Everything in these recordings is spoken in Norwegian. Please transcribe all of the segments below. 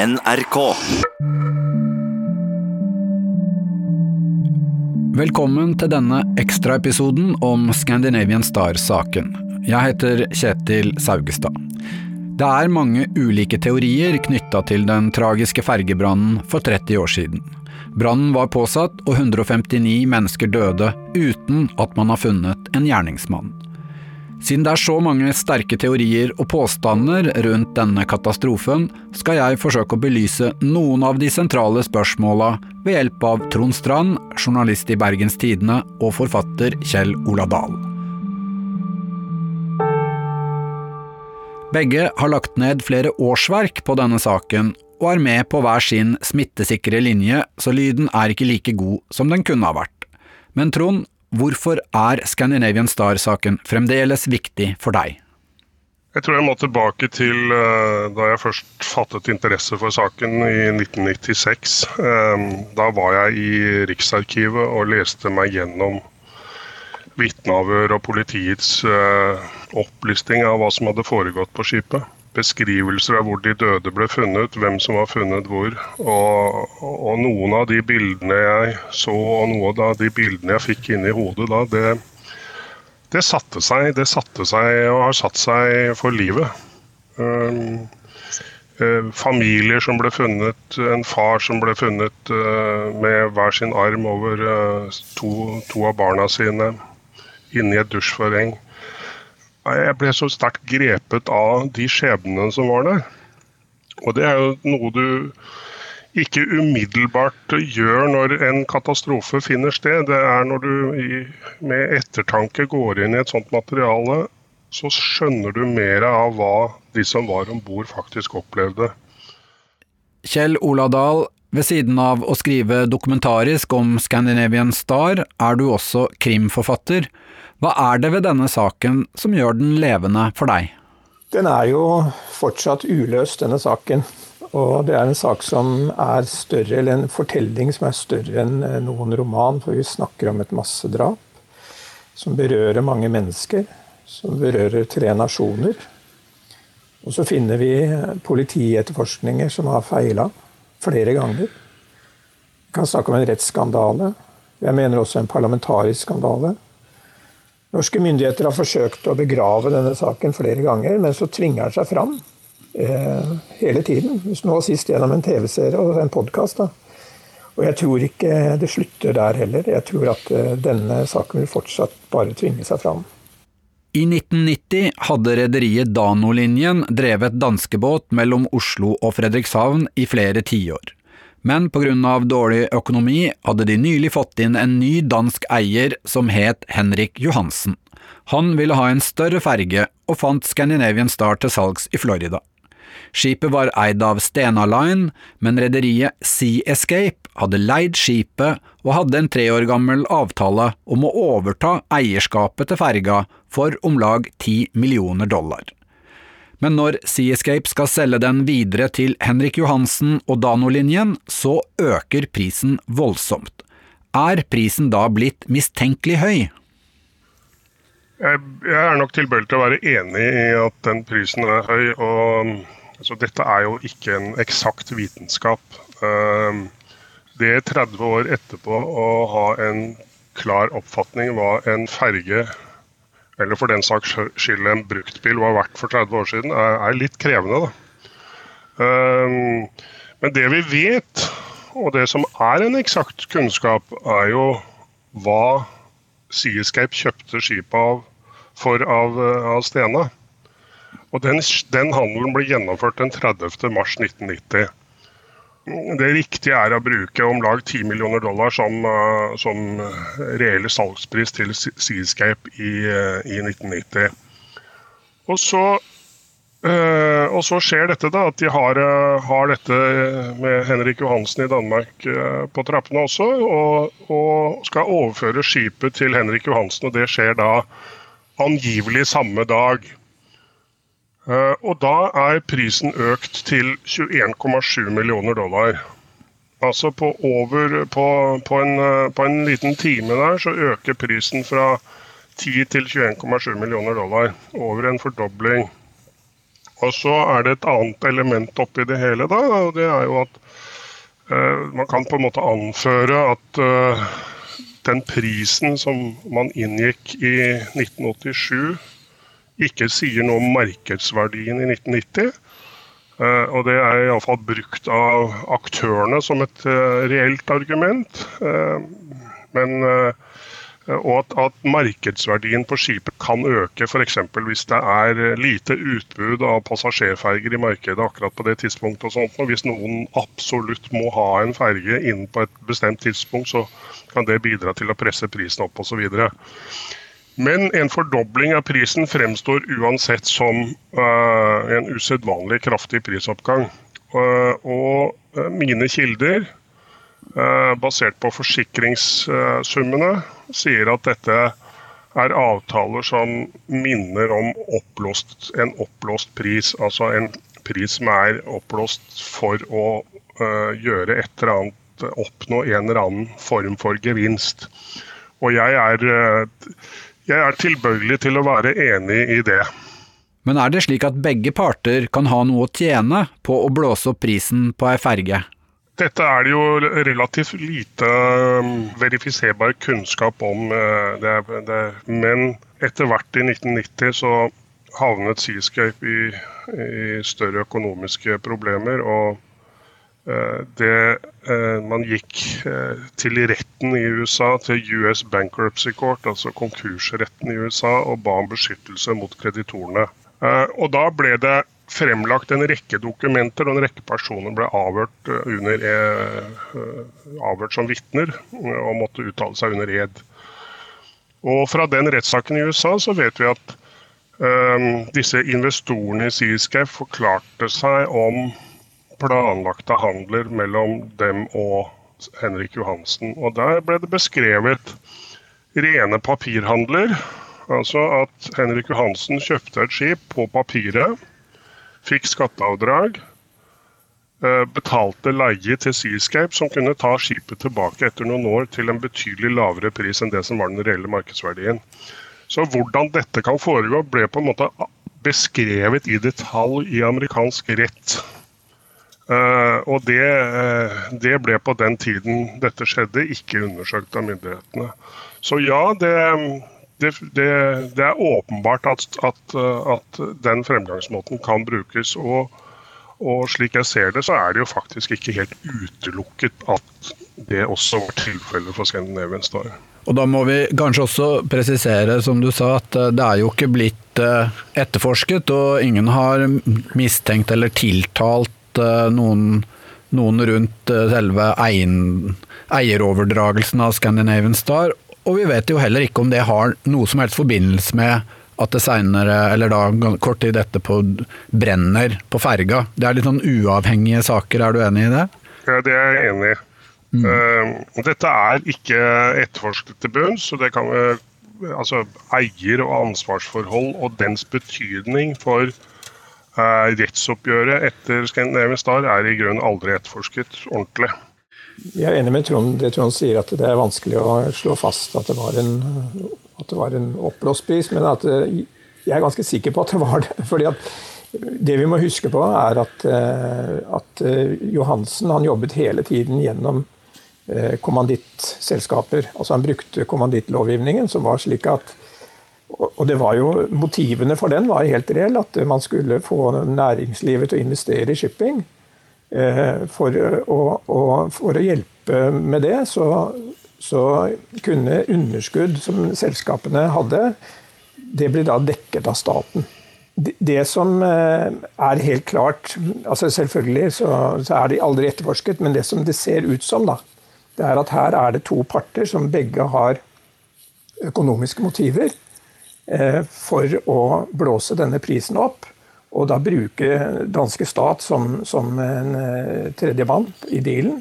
NRK. Velkommen til denne ekstraepisoden om Scandinavian Star-saken. Jeg heter Kjetil Saugestad. Det er mange ulike teorier knytta til den tragiske fergebrannen for 30 år siden. Brannen var påsatt, og 159 mennesker døde uten at man har funnet en gjerningsmann. Siden det er så mange sterke teorier og påstander rundt denne katastrofen, skal jeg forsøke å belyse noen av de sentrale spørsmåla ved hjelp av Trond Strand, journalist i Bergens Tidende, og forfatter Kjell Ola Dahl. Begge har lagt ned flere årsverk på denne saken, og er med på hver sin smittesikre linje, så lyden er ikke like god som den kunne ha vært. Men Trond, Hvorfor er Scandinavian Star-saken fremdeles viktig for deg? Jeg tror jeg må tilbake til uh, da jeg først fattet interesse for saken i 1996. Um, ehm, da var jeg i Riksarkivet og leste meg gjennom vitneavhør og politiets uh, opplisting av hva som hadde foregått på skipet beskrivelser av hvor de døde ble funnet, hvem som var funnet hvor. Og, og noen av de bildene jeg så, og noen av de bildene jeg fikk inni hodet da, det, det satte seg. Det satte seg og har satt seg for livet. Um, uh, familier som ble funnet, en far som ble funnet uh, med hver sin arm over uh, to, to, av barna sine inni et dusjforheng. Jeg ble så sterkt grepet av de skjebnene som var der. Og det er jo noe du ikke umiddelbart gjør når en katastrofe finner sted. Det er når du med ettertanke går inn i et sånt materiale, så skjønner du mer av hva de som var om bord faktisk opplevde. Kjell Oladal, ved siden av å skrive dokumentarisk om Scandinavian Star, er du også krimforfatter. Hva er det ved denne saken som gjør den levende for deg? Den er jo fortsatt uløst, denne saken. Og det er en sak som er større, eller en fortelling som er større enn eh, noen roman. For vi snakker om et massedrap som berører mange mennesker. Som berører tre nasjoner. Og så finner vi politietterforskninger som har feila flere ganger. Vi kan snakke om en rettsskandale. Jeg mener også en parlamentarisk skandale. Norske myndigheter har forsøkt å begrave denne saken flere ganger, men så tvinger den seg fram eh, hele tiden. Nå sist gjennom en TV-serie og en podkast. Og jeg tror ikke det slutter der heller. Jeg tror at eh, denne saken vil fortsatt bare tvinge seg fram. I 1990 hadde rederiet Danolinjen drevet danskebåt mellom Oslo og Fredrikshavn i flere tiår men på grunn av dårlig økonomi hadde de nylig fått inn en ny dansk eier som het Henrik Johansen. Han ville ha en større ferge, og fant Scandinavian Star til salgs i Florida. Skipet var eid av Stena Line, men rederiet Sea Escape hadde leid skipet og hadde en tre år gammel avtale om å overta eierskapet til ferga for om lag ti millioner dollar men når Seascape skal selge den videre til Henrik Johansen og Dano-linjen, så øker prisen voldsomt. Er prisen da blitt mistenkelig høy? Jeg, er nok tilbøyelig til å være enig i at den prisen er høy. og altså, Dette er jo ikke en eksakt vitenskap. Uh, det 30 år etterpå å ha en klar oppfatning hva en ferge eller for den saks skyld en bruktbil var verdt for 30 år siden, er, er litt krevende. Um, men det vi vet, og det som er en eksakt kunnskap, er jo hva Seascape kjøpte skipet av for av, av Stena. Og den, den handelen ble gjennomført den 30. mars 1990. Det riktige er å bruke om lag 10 millioner dollar som, uh, som reell salgspris til Seascape i, uh, i 1990. Og så, og så, skjer dette, da, at de har, har, dette med Henrik Johansen i Danmark på trappene også, og, og, skal overføre skipet til Henrik Johansen. og Det skjer da angivelig samme dag. Eh, og da er prisen økt til 21,7 millioner dollar. Altså på, over, på, på, en, eh, på, en, liten time der så øker prisen fra 10 til 21,7 millioner dollar. Over en fordobling. Og så er det et annet element oppi det hele, da, og det er jo at uh, man kan på en måte anføre at uh, den prisen som man inngikk i 1987, ikke sier noe om markedsverdien i 1990. Uh, og det er iallfall brukt av aktørene som et reelt argument. men og at, at, markedsverdien på skipet kan øke, f.eks. hvis det er lite utbud av passasjerferger i markedet akkurat på det tidspunktet. og sånt. Og hvis noen absolutt må ha en ferge innen på et bestemt tidspunkt, så kan det bidra til å presse prisen opp osv. Men en fordobling av prisen fremstår uansett som uh, en usedvanlig kraftig prisoppgang. Uh, og uh, mine kilder Eh, basert på forsikringssummene, sier at dette er avtaler som minner om oppblåst, en oppblåst pris. Altså en pris som er oppblåst for å gjøre et eller annet, oppnå en eller annen form for gevinst. Og jeg er, jeg er tilbøyelig til å være enig i det. Men er det slik at begge parter kan ha noe å tjene på å blåse opp prisen på ei ferge? Dette er det jo relativt lite um, verifiserbar kunnskap om. Uh, det det men etter hvert i 1990 så havnet Seascape i, i større økonomiske problemer. og det, uh, Man gikk til retten i USA, til US Bankruptcy Court, altså konkursretten i USA, og ba om beskyttelse mot kreditorene. Og Da ble det fremlagt en rekke dokumenter, og en rekke personer ble avhørt, eh, under, eh, avhørt som vitner og måtte uttale seg under ed. Og Fra den rettssaken i USA så vet vi at disse investorene i Seascape forklarte seg om planlagte handler mellom dem og Henrik Johansen. Og Der ble det beskrevet rene papirhandler. Altså at Henrik Johansen kjøpte et skip på papiret fikk skatteavdrag, eh, betalte leie til Seascape, som kunne ta skipet tilbake etter noen år til en betydelig lavere pris enn det som var den reelle markedsverdien. Så hvordan dette kan foregå, ble på en måte beskrevet i detalj i amerikansk rett. Uh, og det, uh, det, ble på den tiden dette skjedde, ikke undersøkt av myndighetene. Så ja, det, det, det, er åpenbart at, at, at, den fremgangsmåten kan brukes. Og, og, slik jeg ser det, så er det jo faktisk ikke helt utelukket at det også var tilfellet for Scandinavian Star. Og da må vi kanskje også presisere, som du sa, at eh, det er jo ikke blitt eh, etterforsket, og ingen har mistenkt eller tiltalt eh, noen, noen rundt selve eieroverdragelsen av Scandinavian Star. Og vi vet jo heller ikke om det har noe som helst forbindelse med at det seinere, eller da kort tid etterpå, brenner på ferga. Det er litt sånn uavhengige saker, er du enig i det? Ja, det er jeg enig i. Mm. Uh, dette er ikke etterforsket til bunns, så det kan vi Altså eier- og ansvarsforhold og dens betydning for rettsoppgjøret etter Scandinavian Star er i grunnen aldri etterforsket ordentlig. Jeg er enig med Trond. Det Trond sier at det er vanskelig å slå fast at det var en, at var en oppblåst pris, men at eh, jeg er ganske sikker på at det var det. fordi at det vi må huske på, er at, eh, at eh, Johansen han jobbet hele tiden gjennom kommandittselskaper. Altså han brukte kommandittlovgivningen, som var slik at og det var jo, Motivene for den var helt reelle. At man skulle få næringslivet til å investere i shipping. Eh, for å, og for å hjelpe med det, så, så, kunne underskudd som selskapene hadde, det ble da dekket av staten. Det, som eh, er helt klart altså Selvfølgelig så, så, er de aldri etterforsket, men det som det ser ut som, da, det er at her er det to parter som begge har økonomiske motiver for å blåse denne prisen opp. Og da bruke danske stat som, som en uh, tredjemann i dealen,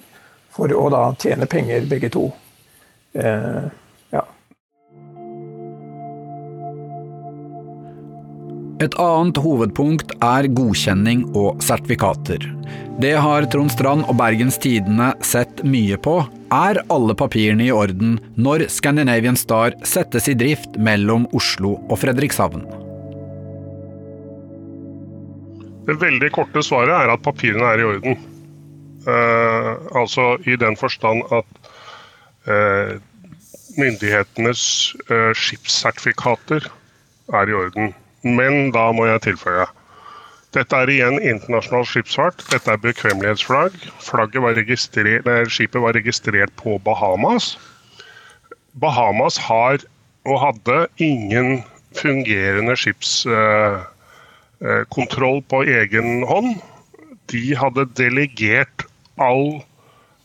for å da tjene penger begge to. Eh, ja. Et annet hovedpunkt er godkjenning og sertifikater. Det har Trond Strand og Bergens Tidende sett mye på. Er alle papirene i orden når Scandinavian Star settes i drift mellom Oslo og Fredrikshavn? Det veldig korte svaret er at papirene er i orden. Uh, altså i den forstand at uh, myndighetenes uh, skipssertifikater er i orden. Men da må jeg tilføye. Dette er igjen internasjonal skipsfart. Dette er bekvemmelighetsflagg. Flagget var skipet var registrert på Bahamas. Bahamas har og hadde ingen fungerende skipskontroll på egen hånd. De hadde delegert all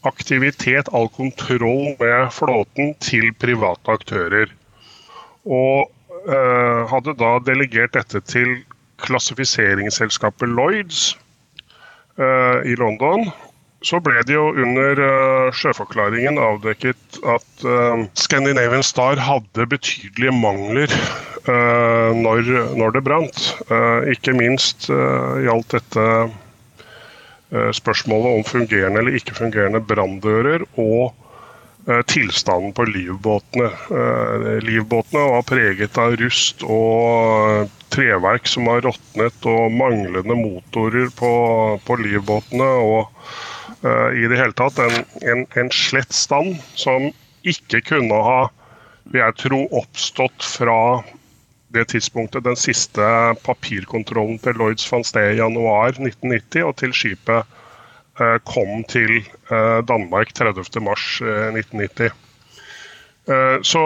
aktivitet, all kontroll med flåten til private aktører. Og uh, hadde da delegert dette til klassifiseringsselskapet Lloyds uh, i London. Så ble det jo under uh, sjøforklaringen avdekket at uh, Scandinavian Star hadde betydelige mangler når, når, det brant. ikke minst gjaldt dette spørsmålet om fungerende eller ikke fungerende branndører og Eh, tilstanden på livbåtene. Eh, livbåtene var preget av rust og treverk som har råtnet, og manglende motorer på, på livbåtene. Og i det hele tatt en, en, en, slett stand som ikke kunne ha, vil jeg tro, oppstått fra det tidspunktet den siste papirkontrollen til Lloyds fant sted i januar 1990, og til skipet Eh, kom til eh, Danmark 30.3.1990. Eh, så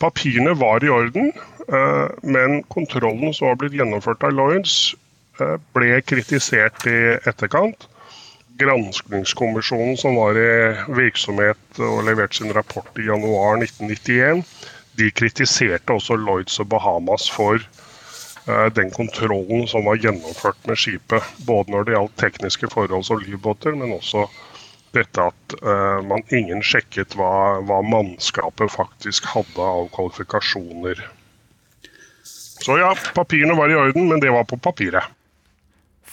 papirene var i orden, men kontrollen som var blitt gjennomført av Lloyds, ble kritisert i etterkant. Granskningskommisjonen som var i virksomhet og leverte sin rapport i januar 1991, de kritiserte også Lloyds og Bahamas for Eh, den kontrollen som var gjennomført med skipet. Både når det gjaldt tekniske forhold som livbåter, men også dette at uh, man ingen sjekket hva, hva, mannskapet faktisk hadde av kvalifikasjoner. Så ja, papirene var i orden, men det var på papiret.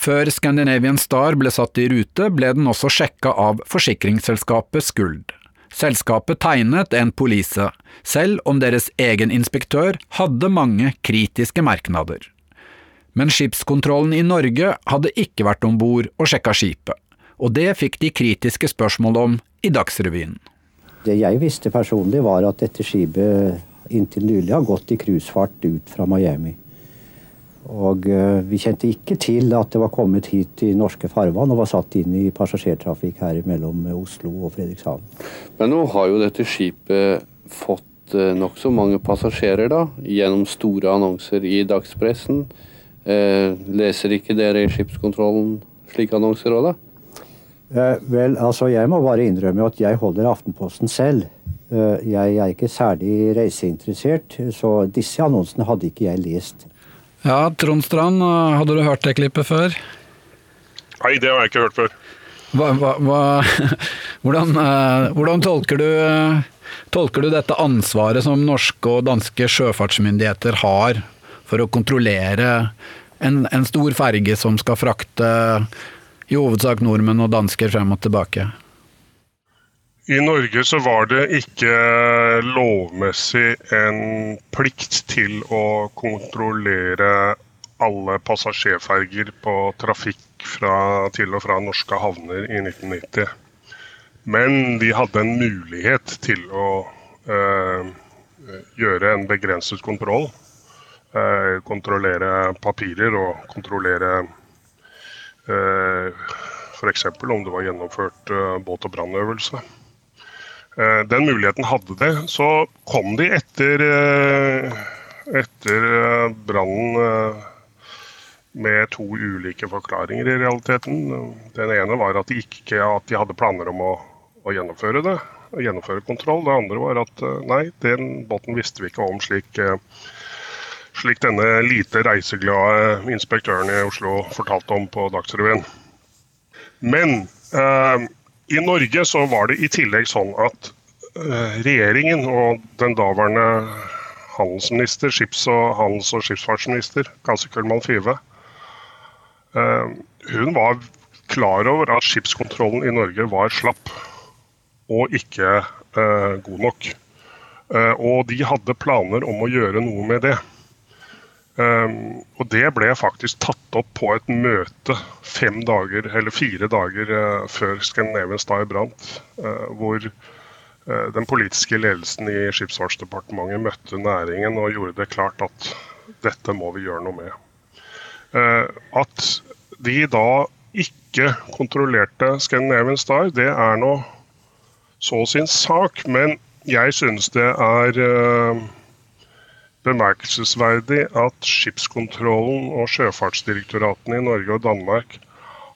Før Scandinavian Star ble satt i rute, ble den også sjekka av forsikringsselskapet Skuld. Selskapet tegnet en polise, selv om deres egen inspektør hadde mange kritiske merknader. Men skipskontrollen i Norge hadde ikke vært om bord og sjekka skipet, og det fikk de kritiske spørsmål om i Dagsrevyen. Det jeg visste personlig, var at dette skipet inntil nylig har gått i cruisefart ut fra Miami. Og uh, vi kjente ikke til at det var kommet hit i norske farvann og var satt inn i passasjertrafikk her mellom Oslo og Fredrikshavn. Men nå har jo dette skipet fått uh, nokså mange passasjerer da, gjennom store annonser i dagspressen. Uh, leser ikke dere i skipskontrollen slike annonser òg, da? Eh, vel, altså jeg må bare innrømme at jeg holder Aftenposten selv. Jeg er ikke særlig reiseinteressert, så disse annonsene hadde ikke jeg lest. Ja, Trond Strand, hadde du hørt det klippet før? Nei, det har jeg ikke hørt før. Hva, hva, hva, hvordan, eh, hvordan tolker, du, tolker, du, dette ansvaret som norske og danske sjøfartsmyndigheter har for å kontrollere en, en stor ferge som skal frakte i hovedsak nordmenn og dansker frem og tilbake? I Norge så var det ikke lovmessig en plikt til å kontrollere alle passasjerferger på trafikk fra, til og fra norske havner i 1990. Men de hadde en mulighet til å øh, gjøre en begrenset kontroll. Øh, kontrollere papirer og kontrollere øh, eh, f.eks. om det var gjennomført båt- og brannøvelse. Eh, den muligheten hadde det. Så kom de etter, eh, etter eh, brannen med to ulike forklaringer i realiteten. Den ene var at de, ikke, at de hadde planer om å, å, gjennomføre det, å gjennomføre kontroll. Det andre var at nei, den båten visste vi ikke om slik, slik denne lite reiseglade inspektøren i Oslo fortalte om på Dagsrevyen. Men eh, i Norge så var det i tillegg sånn at uh, regjeringen og den daværende handelsminister, skips- og handels- og skipsfartsminister, Kasi Kølman Five, uh, hun var klar over at skipskontrollen i Norge var slapp og ikke uh, god nok. og de hadde planer om å gjøre noe med det. Um, og det ble faktisk tatt opp på et møte fem dager, eller fire dager uh, før Scandinavian Star brant. Uh, hvor uh, den politiske ledelsen i Skipsfartsdepartementet møtte næringen og gjorde det klart at dette må vi gjøre noe med. at de da ikke kontrollerte Scandinavian Star, det er nå så sin sak. Men jeg synes det er bemerkelsesverdig at skipskontrollen og sjøfartsdirektoratene i Norge og Danmark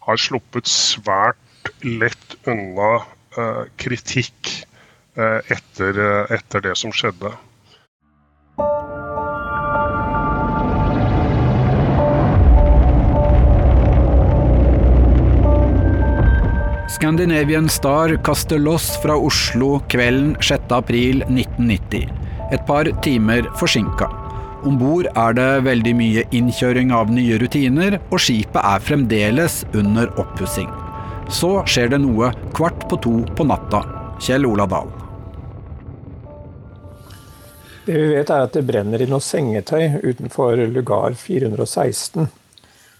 har sluppet svært lett unna eh, kritikk eh, etter, eh, etter, det som skjedde. Scandinavian Star kaster loss fra Oslo kvelden 6.4.1990 et par timer forsinka. Om bord er det veldig mye innkjøring av nye rutiner, og skipet er fremdeles under oppussing. Så skjer det noe kvart på to på natta. Kjell Ola Dahl. Det vi vet er at det brenner i noe sengetøy utenfor lugar 416,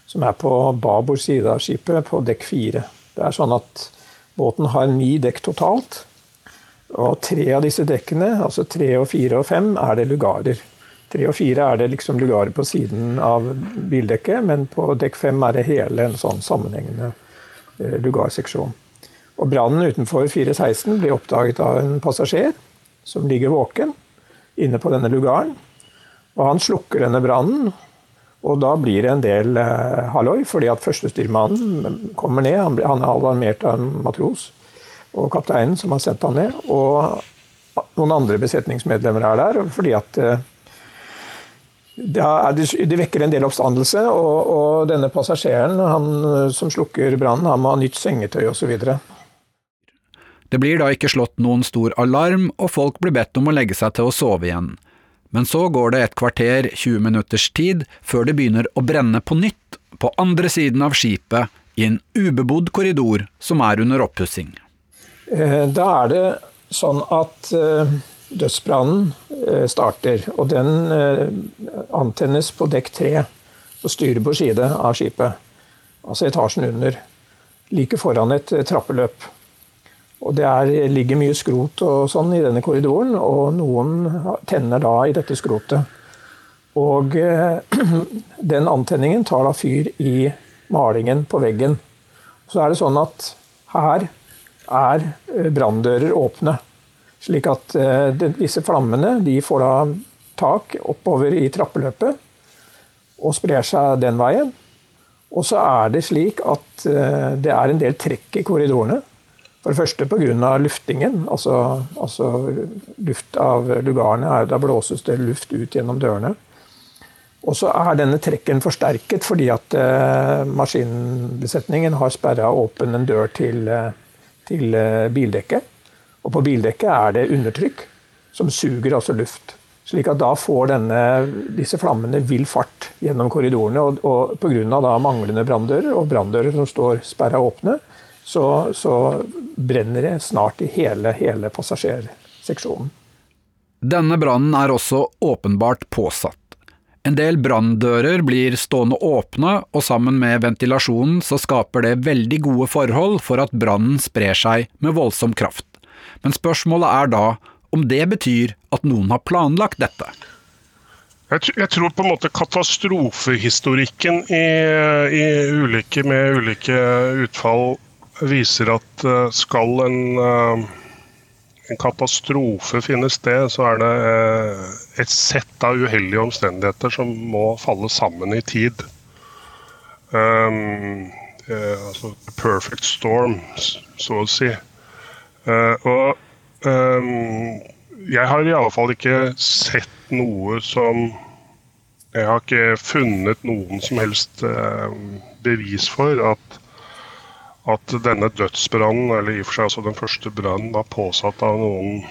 som er på babord side av skipet, på dekk fire. Det er sånn at båten har ni dekk totalt. Og tre av disse dekkene, altså tre og fire og fem, er det lugarer. Tre og fire er det liksom lugarer på siden av bildekket, men på dekk fem er det hele en sånn sammenhengende eh, lugarseksjon. Og Brannen utenfor 416 blir oppdaget av en passasjer som ligger våken inne på denne lugaren. Og Han slukker denne brannen, og da blir det en del eh, halloi, fordi at førstestyrmannen kommer ned. Han, er alarmert av en matros og kapteinen som har sendt han ned. Og noen andre besetningsmedlemmer er der. fordi at eh, det, vekker en del oppstandelse, og, og denne passasjeren han, som slukker brannen, han må ha nytt sengetøy osv. Det blir da ikke slått noen stor alarm, og folk blir bedt om å legge seg til å sove igjen. Men så går det et kvarter, 20 minutters tid, før det begynner å brenne på nytt, på andre siden av skipet, i en ubebodd korridor som er under oppussing. Eh, da er det sånn at eh, dødsbrannen eh, starter, og den antennes på dekk tre, på styrbord side av skipet. Altså etasjen under. Like foran et trappeløp. Og det er, ligger mye skrot og sånn i denne korridoren, og noen tenner da i dette skrotet. Og den antenningen tar da fyr i malingen på veggen. Så er det sånn at her er eh, branndører åpne. Slik at eh, disse flammene får da tak oppover i trappeløpet og sprer seg den veien. Og så er det slik at eh, det er en del trekk i korridorene. For det første pga. luftingen. Altså, altså, luft av lugarene er, Da blåses det luft ut gjennom dørene. Og så er denne trekken forsterket fordi at maskinbesetningen har sperra åpen en dør til eh, til eh, bildekket. Og på bildekket er det undertrykk som suger altså luft. Slik at da får denne, disse flammene vill fart gjennom korridorene. Og, og pga. manglende branndører og branndører som står sperra åpne, så, så, brenner det snart i hele, hele passasjerseksjonen. Denne brannen er også åpenbart påsatt. En del branndører blir stående åpne, og sammen med ventilasjonen så skaper det veldig gode forhold for at brannen sprer seg med voldsom kraft. Men spørsmålet er da om det betyr at noen har planlagt dette. Jeg, tror på en måte katastrofehistorikken i, i ulike, med ulike utfall viser at eh, skal en uh, en katastrofe finner sted, så er det eh, et sett av uheldige omstendigheter som må falle sammen i tid. Um, uh, altså perfect storm, så å si. Uh, og um, jeg har i alle fall ikke sett noe som Jeg har ikke funnet noen som helst uh, bevis for at at denne dødsbrannen, eller i og for seg også den første brannen, var påsatt av noen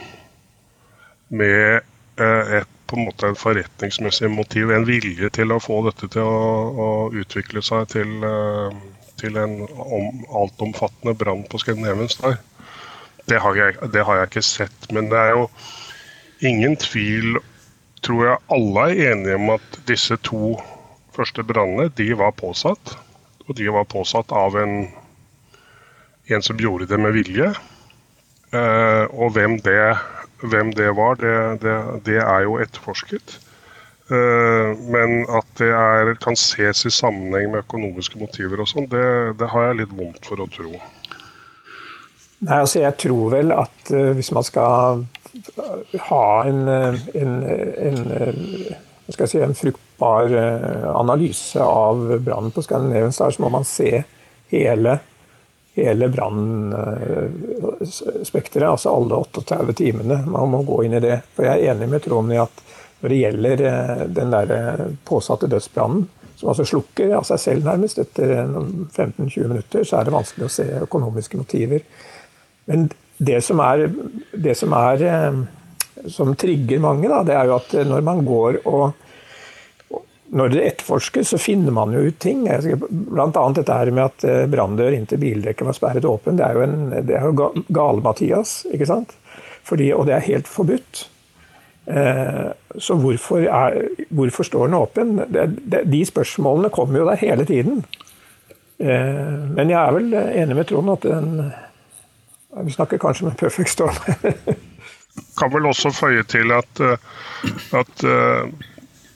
med eh, et på en måte en forretningsmessig motiv, en vilje til å få dette til å, å utvikle seg til, eh, til en om, altomfattende brann på Scandinavian Star. Det har, jeg, det har jeg ikke sett. Men det er jo ingen tvil, tror jeg alle er enige om at disse to første brannene de var påsatt. Og de var påsatt av en, en som gjorde det med vilje. Eh, og hvem det, hvem det var, det, det, det, er jo etterforsket. Eh, men at det er, kan ses i sammenheng med økonomiske motiver og sånn, det, har jeg litt vondt for å tro. Nei, altså Jeg tror vel at uh, hvis man skal ha en, en, en, en, si, fruktbar analyse av brannen på Scandinavian Star, så må man se hele hele brannspekteret, altså alle 38 timene. Man må gå inn i det. For jeg er enig med Trond i at når det gjelder eh, den der eh, påsatte dødsbrannen, som altså slukker av seg selv nærmest etter 15-20 minutter, så er det vanskelig å se økonomiske motiver. Men det som er, det som, er, eh, som trigger mange, da, det er jo at når man går og når det etterforskes, så finner man jo ut ting. Bl.a. dette her med at eh, branndør inntil bildekket var sperret åpen. Det er jo, en, jo gale-Mathias, ikke sant? Fordi, og det er helt forbudt. Eh, så hvorfor, er, hvorfor, står den åpen? De spørsmålene kommer jo der hele tiden. Eh, men jeg er vel enig med Trond at den Vi snakker kanskje med Perfect Storm. kan vel også føye til at, at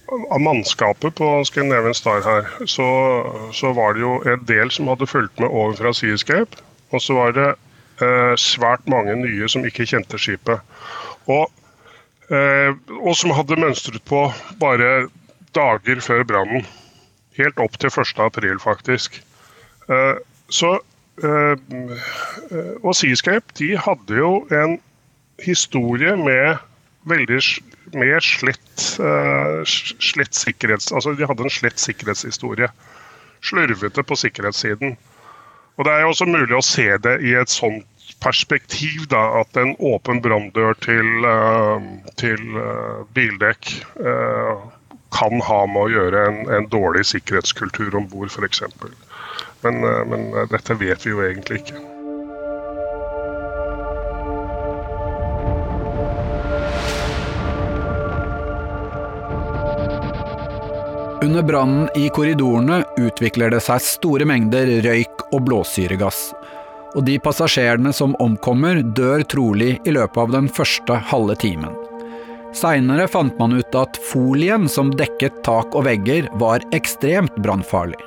av mannskapet på Scandinavian Star her, så, så, var det jo en del som hadde fulgt med over fra Seascape. Og så var det eh, svært mange nye som ikke kjente skipet. Og, eh, og som hadde mønstret på bare dager før brannen. Helt opp til 1. april, faktisk. Eh, så eh, Og Seascape de hadde jo en historie med veldig mer slett, uh, slett sikkerhets... Altså, de hadde en slett sikkerhetshistorie. Slurvete på sikkerhetssiden. Og Det er jo også mulig å se det i et sånt perspektiv, da, at en åpen branndør til, uh, til uh, bildekk kan ha med å gjøre en, en dårlig sikkerhetskultur om bord, f.eks. Men, men dette vet vi jo egentlig ikke. Under brannen i korridorene utvikler det seg store mengder røyk og blåsyregass. Og de passasjerene som omkommer, dør trolig i løpet av den første halve timen. Seinere fant man ut at folien som dekket tak og vegger, var ekstremt brannfarlig.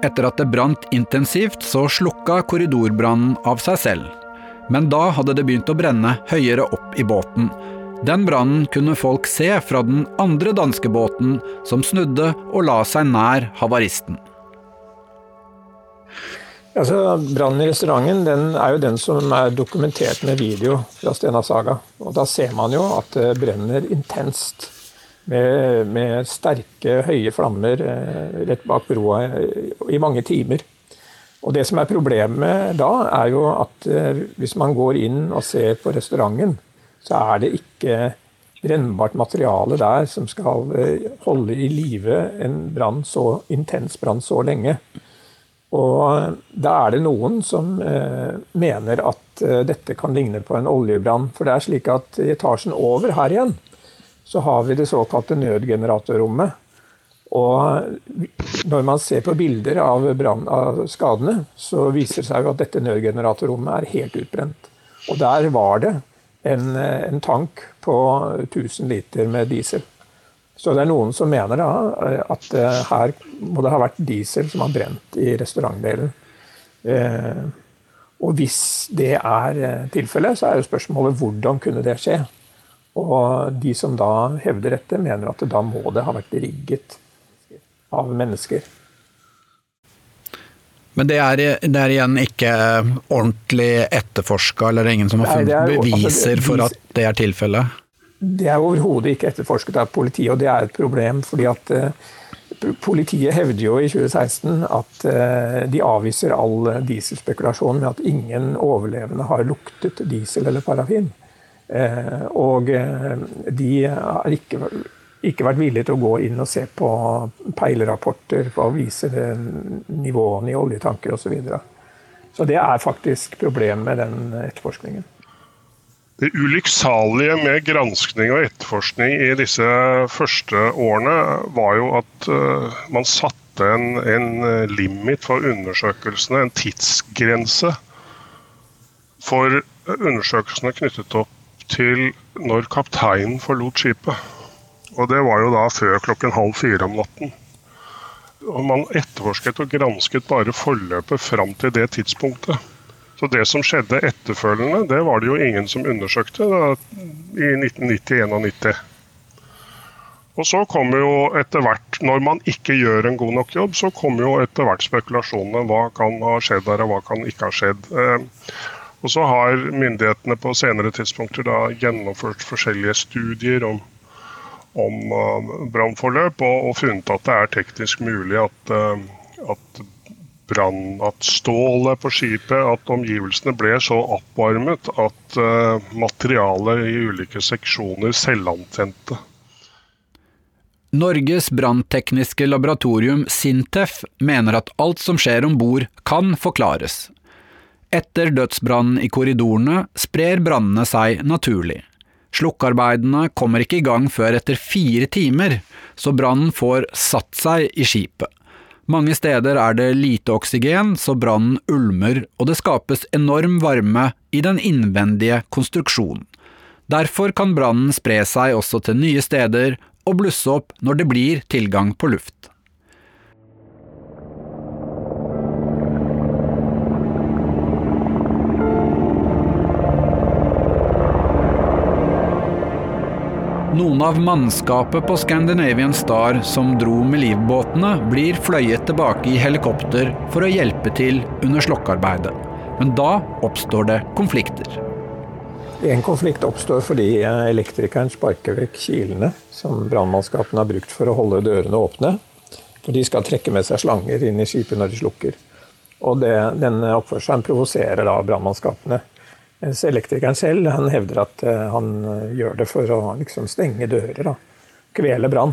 Etter at det brant intensivt, så slukka korridorbrannen av seg selv. Men da hadde det begynt å brenne høyere opp i båten, den brannen kunne folk se fra den andre danskebåten som snudde og la seg nær havaristen. Altså, Brannen i restauranten den er jo den som er dokumentert med video fra Stena Saga. Og Da ser man jo at det brenner intenst. Med, med sterke, høye flammer eh, rett bak broa i mange timer. Og Det som er problemet da, er jo at eh, hvis man går inn og ser på restauranten, så er det ikke brennbart materiale der som skal eh, holde i live en brann så intens brann så lenge. Og da er det noen som eh, mener at eh, dette kan ligne på en oljebrann. For det er slik at i etasjen over her igjen, så har vi det såkalte nødgeneratorrommet. Og når man ser på bilder av, brand, av skadene, så viser det seg jo at dette nødgeneratorrommet er helt utbrent. Og der var det en, en, tank på 1000 liter med diesel. Så det er noen som mener da at eh, her må det ha vært diesel som har brent i restaurantdelen. Eh, og hvis det er eh, tilfellet, så er jo spørsmålet hvordan kunne det skje? Og de som da hevder dette, mener at da må det ha vært rigget av mennesker. Men det er, det er, igjen ikke ordentlig etterforska, eller det er ingen som har funnet Nei, beviser altså, for at det er tilfellet? Det er overhodet ikke etterforsket av politiet, og det er et problem. fordi at uh, Politiet hevder jo i 2016 at uh, de avviser all dieselspekulasjon med at ingen overlevende har luktet diesel eller parafin. Uh, og de har ikke ikke vært villig til å gå inn og se på peilerapporter for å vise nivåene i oljetanker osv. Så, videre. så det er faktisk problemet med den etterforskningen. Det ulykksalige med granskning og etterforskning i disse første årene var jo at uh, man satte en, en, limit for undersøkelsene, en tidsgrense for undersøkelsene knyttet opp til når kapteinen forlot skipet. Og det var jo da før klokken halv fire om natten. Og man etterforsket og gransket bare forløpet fram til det tidspunktet. Så det som skjedde etterfølgende, det var det jo ingen som undersøkte da, i 1990-91. Og så kommer jo etter hvert, når man ikke gjør en god nok jobb, så kommer jo etter hvert spekulasjonene. Hva kan ha skjedd der, og hva kan ikke ha skjedd. Eh, og så har myndighetene på senere tidspunkter da gjennomført forskjellige studier om, om uh, brannforløp, og, og, funnet at det er teknisk mulig at, uh, at brann, at stålet på skipet, at omgivelsene ble så oppvarmet at uh, materialet i ulike seksjoner selvantente. Norges branntekniske laboratorium Sintef mener at alt som skjer om bord kan forklares. Etter dødsbrannen i korridorene sprer brannene seg naturlig. Slukkearbeidene kommer ikke i gang før etter fire timer, så brannen får satt seg i skipet. Mange steder er det lite oksygen, så brannen ulmer, og det skapes enorm varme i den innvendige konstruksjonen. Derfor kan brannen spre seg også til nye steder og blusse opp når det blir tilgang på luft. Noen av mannskapet på Scandinavian Star som dro med livbåtene, blir fløyet tilbake i helikopter for å hjelpe til under slokkearbeidet. Men da oppstår det konflikter. En konflikt oppstår fordi elektrikeren sparker vekk kilene som brannmannskapene har brukt for å holde dørene åpne. For de skal trekke med seg slanger inn i skipet når de slukker. Og det, denne oppførselen provoserer da brannmannskapene. Mens elektrikeren selv han hevder at eh, han eh, gjør det for å liksom stenge dører. og Kvele brann.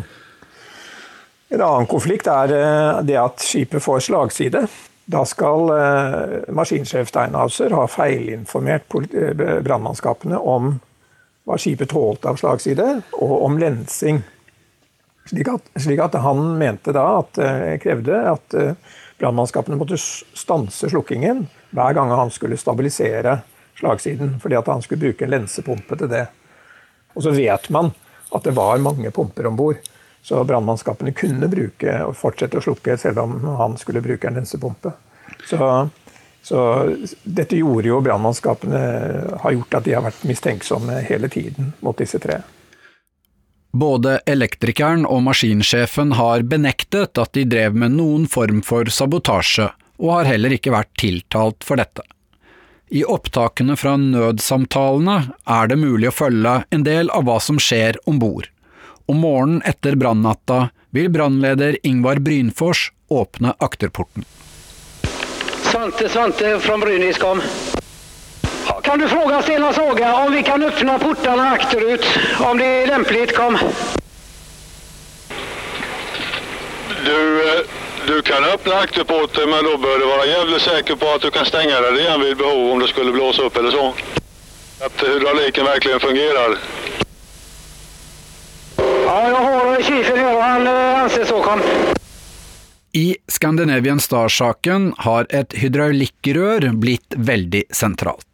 En annen konflikt er eh, det at skipet får slagside. Da skal maskinsjef Steinhauser ha feilinformert brannmannskapene om hva skipet tålte av slagside, og om lensing. Slik at, slik at, han mente da at krevde at brannmannskapene måtte stanse slukkingen hver gang han skulle stabilisere slagsiden, fordi at han skulle bruke en lensepumpe til det. Og så vet man at det var mange pumper om bord, så brannmannskapene kunne bruke og fortsette å slukke selv om han skulle bruke en lensepumpe. Så, så dette gjorde jo brannmannskapene har gjort at de har vært mistenksomme hele tiden mot disse tre. Både elektrikeren og maskinsjefen har benektet at de drev med noen form for sabotasje, og har heller ikke vært tiltalt for dette. I opptakene fra nødsamtalene er det mulig å følge en del av hva som skjer om bord. Om morgenen etter brannnatta vil brannleder Ingvar Brynfors åpne akterporten. Svante Svante fra Brynäs kom. Kan du fråga Stena Saga om vi kan öppna portarna akterut? Om det är lämpligt, kom. Du, eh, du kan öppna akterporten men då bör du vara jävligt säker på att du kan stänga den igen vid behov om det skulle blåsa upp eller så. Att hydrauliken verkligen fungerar. Ja, jag har kifen här och han eh, anser så. kan. I Scandinavian Star-saken har et hydraulikkrør blitt veldig sentralt.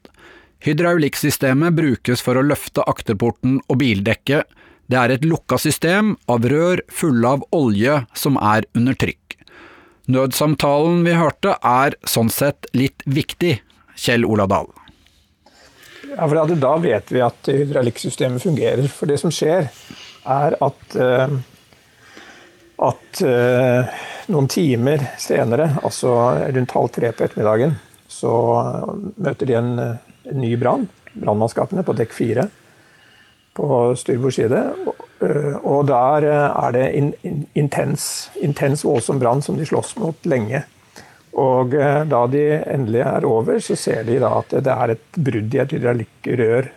Hydraulikksystemet brukes for å løfte akterporten og bildekket. Det er et lukka system av rør fulle av olje som er under trykk. Nødsamtalen vi hørte er sånn sett litt viktig, Kjell Ola Dahl. Ja, for Da vet vi at hydraulikksystemet fungerer. For det som skjer, er at, uh, at uh, noen timer senere, altså rundt halv tre på ettermiddagen, så møter de en, en ny brann. Brannmannskapene på dekk fire på styrbord side. Eh, og der eh, er det in, intens, intens voldsom brann som de slåss mot lenge. Og eh, da de endelig er over, så ser de at det er et brudd i et hydraulikkrør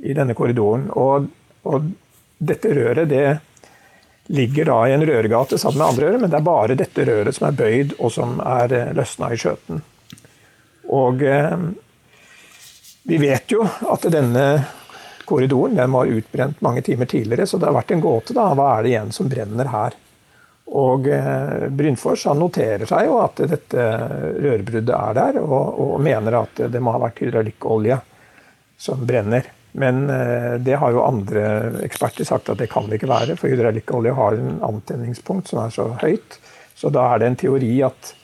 i denne korridoren. Og, og, dette røret det ligger da i en rørgate sammen med andre rør, men det er bare dette røret som er bøyd og som er løsna i skjøten. Og vi vet jo at denne korridoren den var utbrent mange timer tidligere, så det har vært en gåte. da, Hva er det igjen som brenner her? Og eh, Brynfors han noterer seg jo at dette rørbruddet er der, og, og mener at det må ha vært hydraulikkolje som brenner. Men eh, det har jo andre eksperter sagt at det kan det ikke være, for hydraulikkolje har en antenningspunkt som er så høyt. Så da er det en teori at,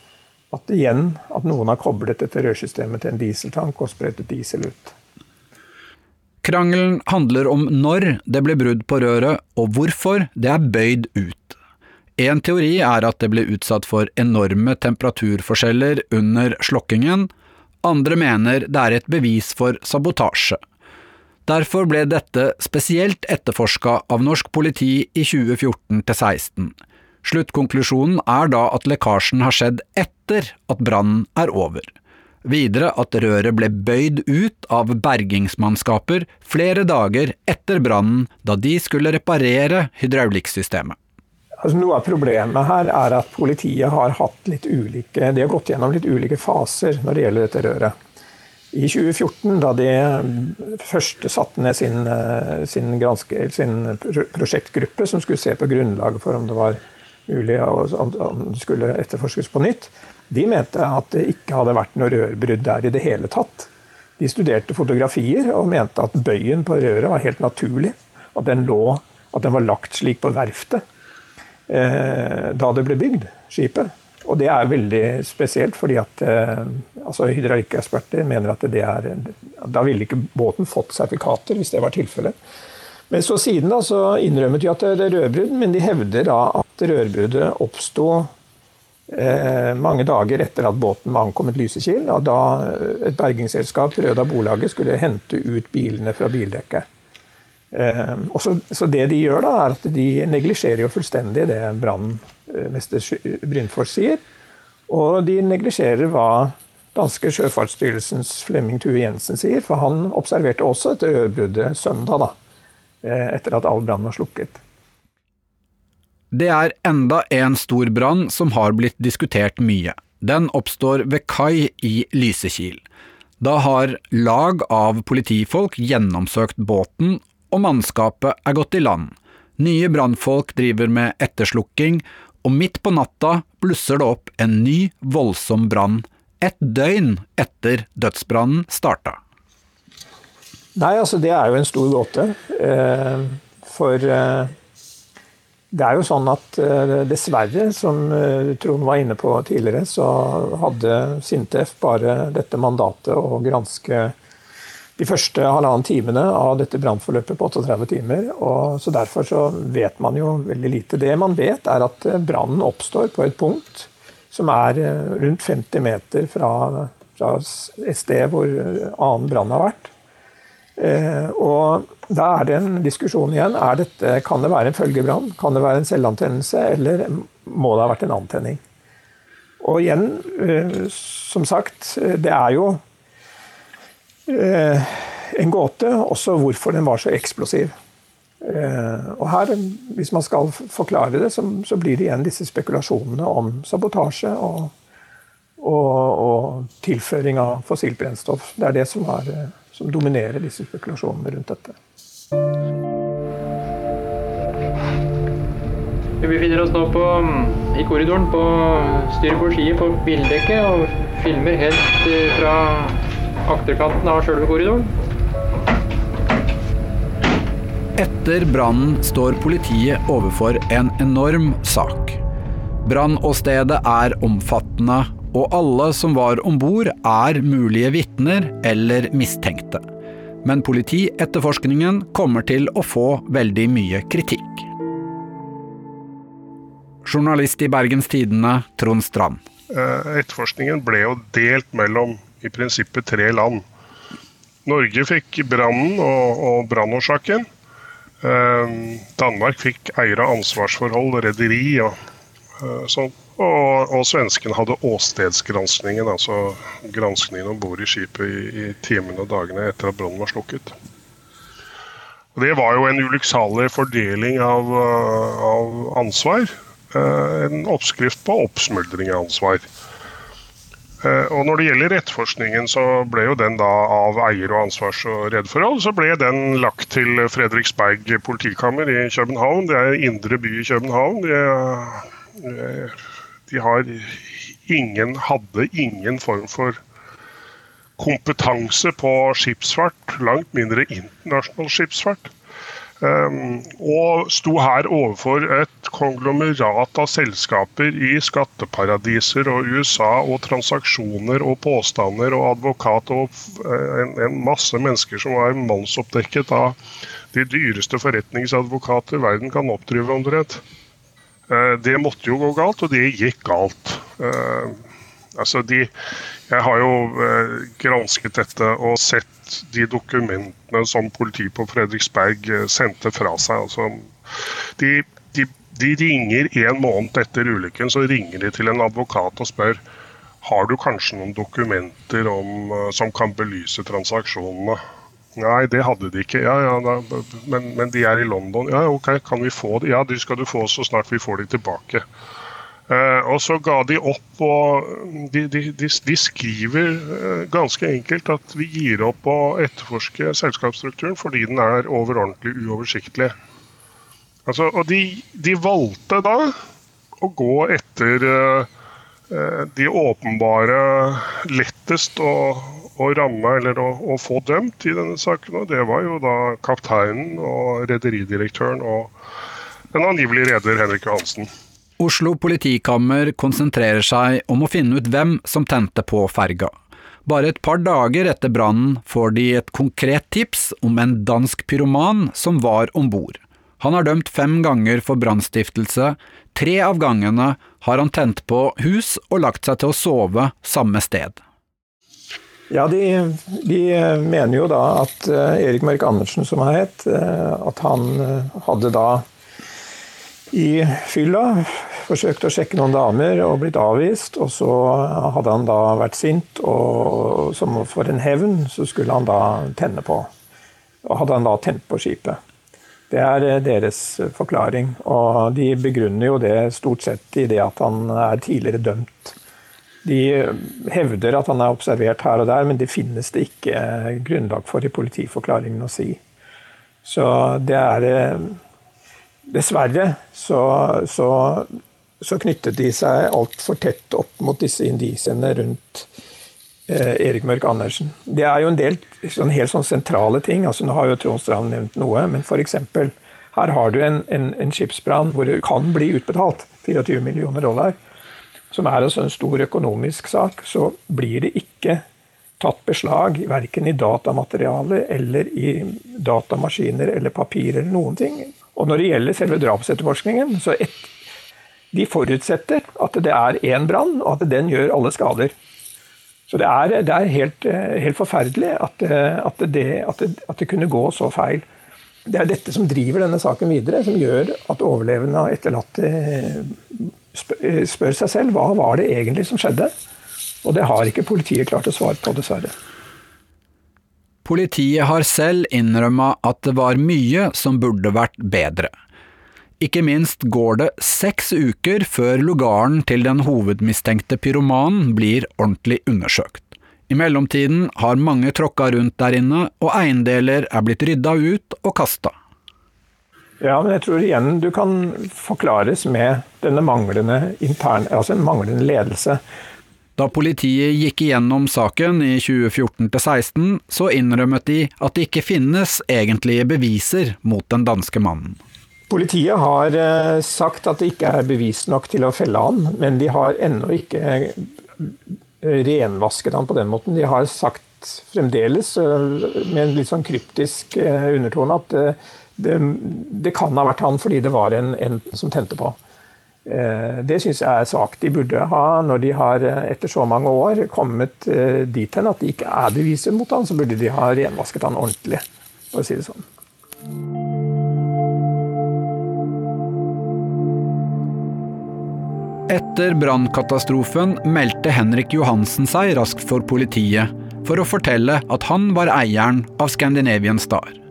at igjen at noen har koblet dette rørsystemet til en dieseltank og sprøytet diesel ut. Krangelen handler om når det ble brudd på røret, og hvorfor det er bøyd ut. En teori er at det ble utsatt for enorme temperaturforskjeller under slokkingen, andre mener det er et bevis for sabotasje. Derfor ble dette spesielt etterforska av norsk politi i 2014–16. Sluttkonklusjonen er da at lekkasjen har skjedd etter at brannen er over. Videre at røret ble bøyd ut av bergingsmannskaper flere dager etter brannen, da de skulle reparere hydraulikksystemet. Altså, noe av problemet her er at politiet har ulike, har gått gjennom litt ulike faser når det gjelder dette røret. I 2014, da de først satte ned sin, eh, sin, granske, sin prosjektgruppe som skulle se på grunnlaget for om det var mulig om det skulle etterforskes på nytt, de mente at det ikke hadde vært noe rørbrudd der i det hele tatt. De studerte fotografier og mente at bøyen på røret var helt naturlig. At den, lå, at den var lagt slik på verftet. Eh, da det ble bygd, skipet. Og det er veldig spesielt, fordi at eh, altså hydraulikkeksperter mener at det er Da ville ikke båten fått sertifikater, hvis det var tilfellet. Men så siden da, så innrømmet de at det er rørbrudd, men de hevder da at rørbruddet oppsto mange dager etter at båten var ankommet Lysekil. og Da et bergingsselskap, Røda Bolaget, skulle hente ut bilene fra bildekket. Eh, så, så, det de gjør, da, er at de neglisjerer jo fullstendig det brannmester Brynfors sier. Og de neglisjerer hva danske sjøfartsstyrelsens Flemming Tue Jensen sier, for han observerte også et rørbruddet søndag, da, eh, etter at all brann var slukket. Det er enda en stor brann som har blitt diskutert mye. Den oppstår ved kai i Lysekil. Da har lag av politifolk gjennomsøkt båten og mannskapet er gått i land. Nye brannfolk driver med etterslukking, og midt på natta blusser det opp en ny, voldsom brann, et døgn etter dødsbrannen starta. Nei, altså det er jo en stor gåte. Eh, for eh, det er jo sånn at eh, dessverre, som Trond var inne på tidligere, så hadde Sintef bare dette mandatet å granske de første halvannen timene av dette brannforløpet på 38 timer. og så Derfor så vet man jo veldig lite. Det man vet, er at eh, brannen oppstår på et punkt som er eh, rundt 50 meter fra, fra et sted hvor eh, annen brann har vært. og Da er det en diskusjon igjen. Dette, kan det være en følgebrann? Kan det være en selvantennelse? Eller må det ha vært en antenning? Og igjen, som sagt, det er jo Eh, en gåte, også hvorfor den var så eksplosiv. Eh, og her, Hvis man skal forklare det, så blir det igjen disse spekulasjonene om sabotasje og, og, og tilføring av fossilt brennstoff. Det er det som, er, som dominerer disse spekulasjonene rundt dette. Vi befinner oss nå på, i korridoren på styrbord side på bildekket og filmer helt fra akterkanten av sjølve korridoren. Etter brannen står politiet overfor en enorm sak. Brannåstedet er omfattende, og alle som var om bord er mulige vitner eller mistenkte. Men politietterforskningen kommer til å få veldig mye kritikk. Journalist i Bergens Tidende, Trond Strand. Eh, etterforskningen ble jo delt mellom i prinsippet tre land. Norge fikk brannen og, og brannårsaken. Eh, Danmark fikk eier av ansvarsforhold, rederi og eh, sånn. Og, og svenskene hadde åstedsgranskningen, altså granskningen om bord i skipet i, i timene og dagene etter at brannen var slukket. Og det var jo en ulykksalig fordeling av, av ansvar. Eh, en oppskrift på oppsmuldring av ansvar. Eh, og Når det gjelder etterforskningen, så ble jo den da av eier- og ansvars- og reddforhold så ble den lagt til Fredriksberg politikammer i København. Det er indre by i København. De, eh, de har ingen, hadde ingen form for kompetanse på skipsfart, langt mindre internasjonal skipsfart. Um, og sto her overfor et konglomerat av selskaper i skatteparadiser og USA, og transaksjoner og påstander og advokat og eh, en, en masse mennesker som var mannsoppdekket av de dyreste forretningsadvokater verden kan oppdrive omtrent. Uh, det måtte jo gå galt, og det gikk galt. Uh, altså de, jeg har jo uh, gransket dette og sett de dokumentene som politiet på Fredriksberg eh, sendte fra seg. Altså, de, de, de, ringer en måned etter ulykken så ringer de til en advokat og spør har du kanskje noen dokumenter om, eh, som kan belyse transaksjonene. Nei, det hadde de ikke. Ja, ja, da, men, men, de er i London. Ja, ok, kan vi få det? Ja, de skal du få så snart vi får de tilbake. Eh, og så ga de opp, og de, de, de, de skriver uh, ganske enkelt at vi gir opp å etterforske selskapsstrukturen fordi den er overordentlig uoversiktlig. Altså, og de, valgte da å gå etter eh, de åpenbare lettest å, å ramme eller å, å, få dømt i denne saken. Og det var jo da kapteinen og rederidirektøren og den angivelig reder Henrik Johansen. Oslo politikammer konsentrerer seg om å finne ut hvem som tente på ferga. Bare et par dager etter brannen får de et konkret tips om en dansk pyroman som var om bord. Han er dømt fem ganger for brannstiftelse, tre av gangene har han tent på hus og lagt seg til å sove samme sted. Ja, de, de mener jo da at uh, Erik Mørk Andersen, som han het, uh, at han uh, hadde da i fylla. forsøkt å sjekke noen damer og blitt avvist. Og så hadde han da vært sint, og som for en hevn så skulle han da tenne på. Og hadde han da tent på skipet. Det er eh, deres forklaring. Og de begrunner jo det stort sett i det at han er tidligere dømt. De hevder at han er observert her og der, men det finnes det ikke grunnlag for i politiforklaringen å si. Så det er eh, Dessverre så, så, så, knyttet de seg altfor tett opp mot disse indisiene rundt eh, Erik Mørk Andersen. Det er jo en del sånn, helt sånn sentrale ting. altså Nå har jo Trond Strand nevnt noe, men f.eks. her har du en, en, en skipsbrann hvor det kan bli utbetalt 24 millioner dollar, som er altså en stor økonomisk sak. Så blir det ikke tatt beslag verken i datamateriale eller i datamaskiner eller papir eller noen ting. Og når det gjelder selve drapsetterforskningen, så et, de forutsetter at det er én brann, og at den gjør alle skader. Så det er, det er helt, helt, forferdelig at, at, det, at, det, at, det, kunne gå så feil. Det er dette som driver denne saken videre, som gjør at overlevende og etterlatte spør seg selv hva var det egentlig som skjedde. Og det har ikke politiet klart å svare på, dessverre. Politiet har selv innrømma at det var mye som burde vært bedre. Ikke minst går det seks uker før lugaren til den hovedmistenkte pyromanen blir ordentlig undersøkt. I mellomtiden har mange tråkka rundt der inne, og eiendeler er blitt rydda ut og kasta. Ja, men jeg tror igjen du kan forklares med denne manglende interne, altså en manglende ledelse. Da politiet gikk igjennom saken i 2014-16, så innrømmet de at det ikke finnes egentlige beviser mot den danske mannen. Politiet har eh, sagt at det ikke er bevis nok til å felle han, men de har ennå ikke eh, renvasket han på den måten. De har sagt fremdeles, eh, med en litt sånn kryptisk undertone, at det, det, kan ha vært han fordi det var en, en som tente på. Eh, det syns jeg er svakt. De burde ha, når de har eh, etter så mange år kommet eh, dit hen at det ikke er beviser mot han, så burde de ha renvasket han ordentlig, for å si det sånn. Etter brannkatastrofen meldte Henrik Johansen seg raskt for politiet for å fortelle at han var eieren av Scandinavian Star.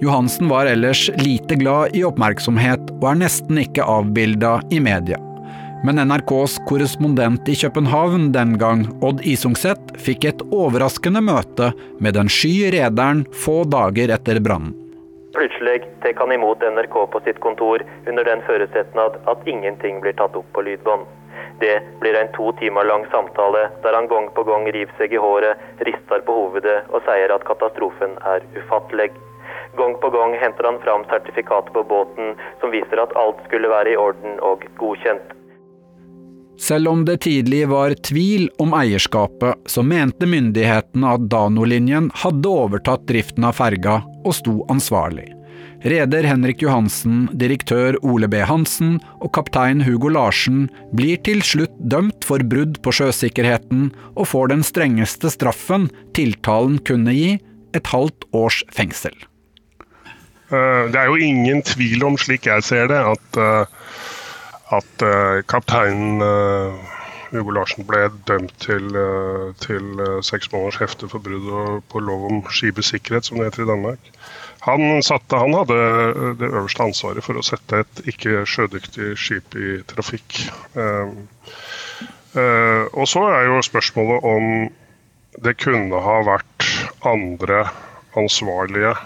Johansen var ellers lite glad i oppmerksomhet og er nesten ikke avbilda i media. Men NRKs korrespondent i København den gang, Odd Isungset, fikk et overraskende møte med den sky rederen få dager etter brannen. Plutselig tar han imot NRK på sitt kontor under den forutsetnad at ingenting blir tatt opp på lydbånd. Det blir en to timer lang samtale der han gang på gang river seg i håret, rister på hovedet og sier at katastrofen er ufattelig. Gang på gang henter han fram sertifikatet på båten som viser at alt skulle være i orden og godkjent. Selv om det tidlig var tvil om eierskapet, så mente myndighetene at Dano-linjen hadde overtatt driften av ferga og sto ansvarlig. Reder Henrik Johansen, direktør Ole B. Hansen og kaptein Hugo Larsen blir til slutt dømt for brudd på sjøsikkerheten og får den strengeste straffen tiltalen kunne gi, et halvt års fengsel. Eh, det er jo ingen tvil om, slik jeg ser det, at, eh, at eh, kapteinen Hugo Larsen ble dømt til, til seks måneders hefte for brudd på lov om skipets sikkerhet, som det heter i Danmark. Han, satte, han, hadde det øverste ansvaret for å sette et ikke sjødyktig skip i trafikk. Og så er jo spørsmålet om det kunne ha vært andre ansvarlige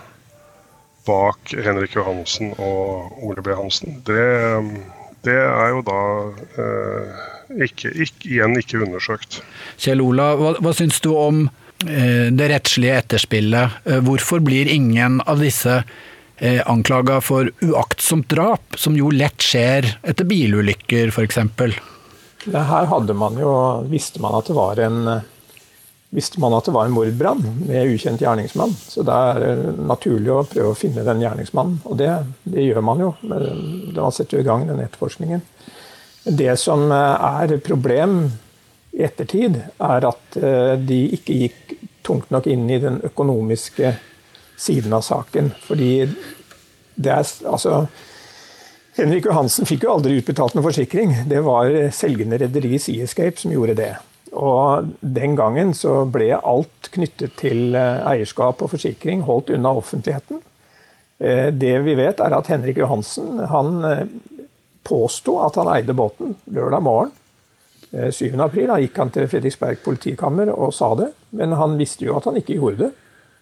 bak Henrik Johansen og Ole B. Hansen. Det, det er jo da eh, ikke, ikke, igjen ikke undersøkt. Kjell Ola, hva, hva syns du om Eh, det rettslige etterspillet. Eh, hvorfor blir ingen av disse eh, anklaga for uaktsomt drap, som jo lett skjer etter bilulykker f.eks.? Her hadde man jo, visste man at det var en visste man at det var en mordbrann med ukjent gjerningsmann. Så det er naturlig å prøve å finne den gjerningsmannen. Og det, det gjør man jo. Man setter jo i gang den etterforskningen. Det som er problem i ettertid, er at eh, de ikke gikk tungt nok inn i den økonomiske siden av saken. Fordi det er altså Henrik Johansen fikk jo aldri utbetalt noen forsikring. Det var selgende rederi Seascape som gjorde det. Og den gangen så ble alt knyttet til eh, eierskap og forsikring holdt unna offentligheten. Eh, det vi vet, er at Henrik Johansen han påsto at han eide båten lørdag morgen. 7. Eh, april da gikk han til Fredriksberg politikammer og sa det, men han visste jo at han ikke gjorde det.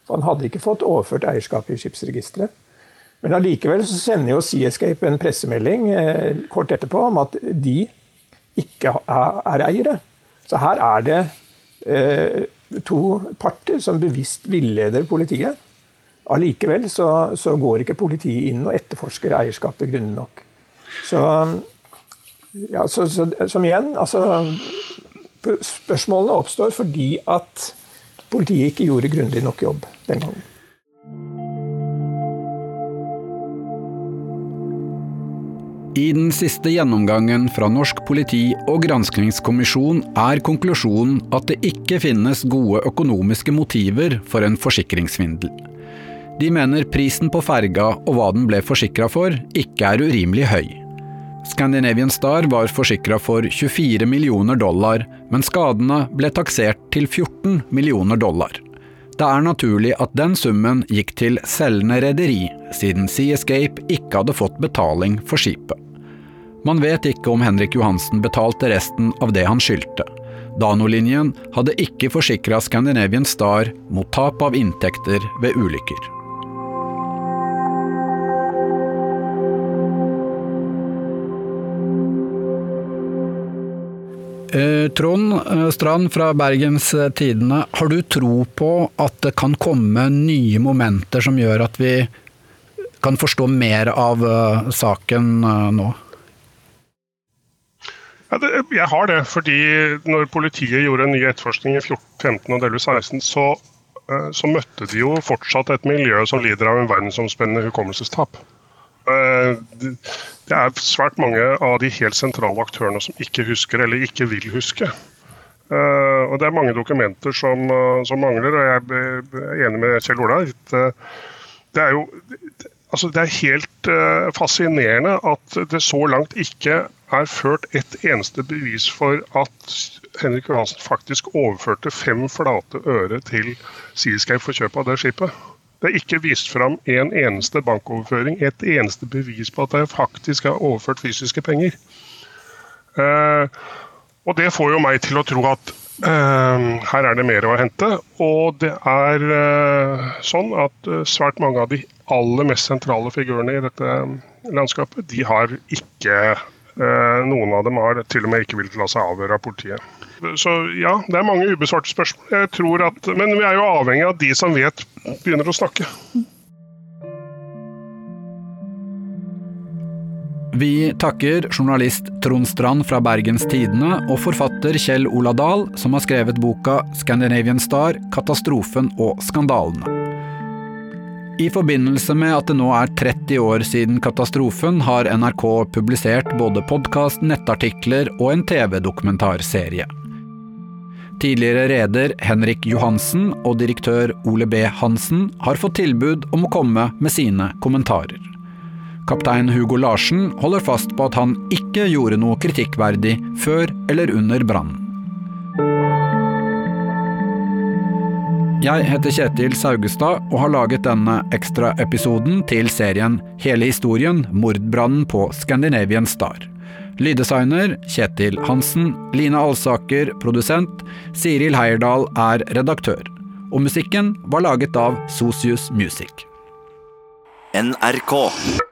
For han hadde ikke fått overført eierskapet i skipsregisteret. Men allikevel så sender jo Seascape en pressemelding eh, kort etterpå om at de ikke er eiere. Så her er det eh, to parter som bevisst villeder politiet. Allikevel så, så, går ikke politiet inn og etterforsker eierskapet grundig nok. Så ja, så, så, som igjen, altså Spørsmålene oppstår fordi at politiet ikke gjorde grundig nok jobb den gangen. I den siste gjennomgangen fra norsk politi og granskingskommisjon er konklusjonen at det ikke finnes gode økonomiske motiver for en forsikringssvindel. De mener prisen på ferga og hva den ble forsikra for, ikke er urimelig høy. Scandinavian Star var forsikra for 24 millioner dollar, men skadene ble taksert til 14 millioner dollar. Det er naturlig at den summen gikk til selgende rederi, siden Sea Escape ikke hadde fått betaling for skipet. Man vet ikke om Henrik Johansen betalte resten av det han skyldte. Dano-linjen hadde ikke forsikra Scandinavian Star mot tap av inntekter ved ulykker. Trond eh, Strand fra Bergens Tidende, har du tro på at det kan komme nye momenter som gjør at vi kan forstå mer av eh, saken nå? Ja, det, jeg har det, fordi når politiet gjorde en ny etterforskning i 2015 og delvis 16, så, så møtte de jo fortsatt et miljø som lider av en verdensomspennende hukommelsestap. Det er svært mange av de helt sentrale aktørene som ikke husker eller ikke vil huske. Uh, og Det er mange dokumenter som, uh, som, mangler, og jeg er enig med Kjell Ola. Uh, det er jo altså det er helt fascinerende at det så langt ikke er ført et eneste bevis for at Henrik Johansen faktisk overførte fem flate øre til Seascape for kjøp av det skipet. Det er ikke vist fram en eneste bankoverføring, et eneste bevis på at jeg faktisk har overført fysiske penger. Og det får jo meg til å tro at her er det mer å hente. Og det er sånn at svært mange av de aller mest sentrale figurene i dette landskapet, de har ikke Noen av dem har til og med ikke villet la seg avhøre av politiet. Så ja, det er mange ubesvarte spørsmål. Jeg tror at, men vi er jo avhengig av at de som vet, begynner å snakke. Vi takker journalist Trond Strand fra Bergens Tidende og forfatter Kjell Ola Dahl, som har skrevet boka 'Scandinavian Star katastrofen og skandalene'. I forbindelse med at det nå er 30 år siden katastrofen, har NRK publisert både podkast, nettartikler og en TV-dokumentarserie. Tidligere reder Henrik Johansen og direktør Ole B. Hansen har fått tilbud om å komme med sine kommentarer. Kaptein Hugo Larsen holder fast på at han ikke gjorde noe kritikkverdig før eller under brannen. Jeg heter Kjetil Saugestad og har laget denne ekstraepisoden til serien Hele historien mordbrannen på Scandinavian Star. Lyddesigner Kjetil Hansen, Line Alsaker produsent, Siril Heierdal er redaktør. Og musikken var laget av Sosius Music. NRK.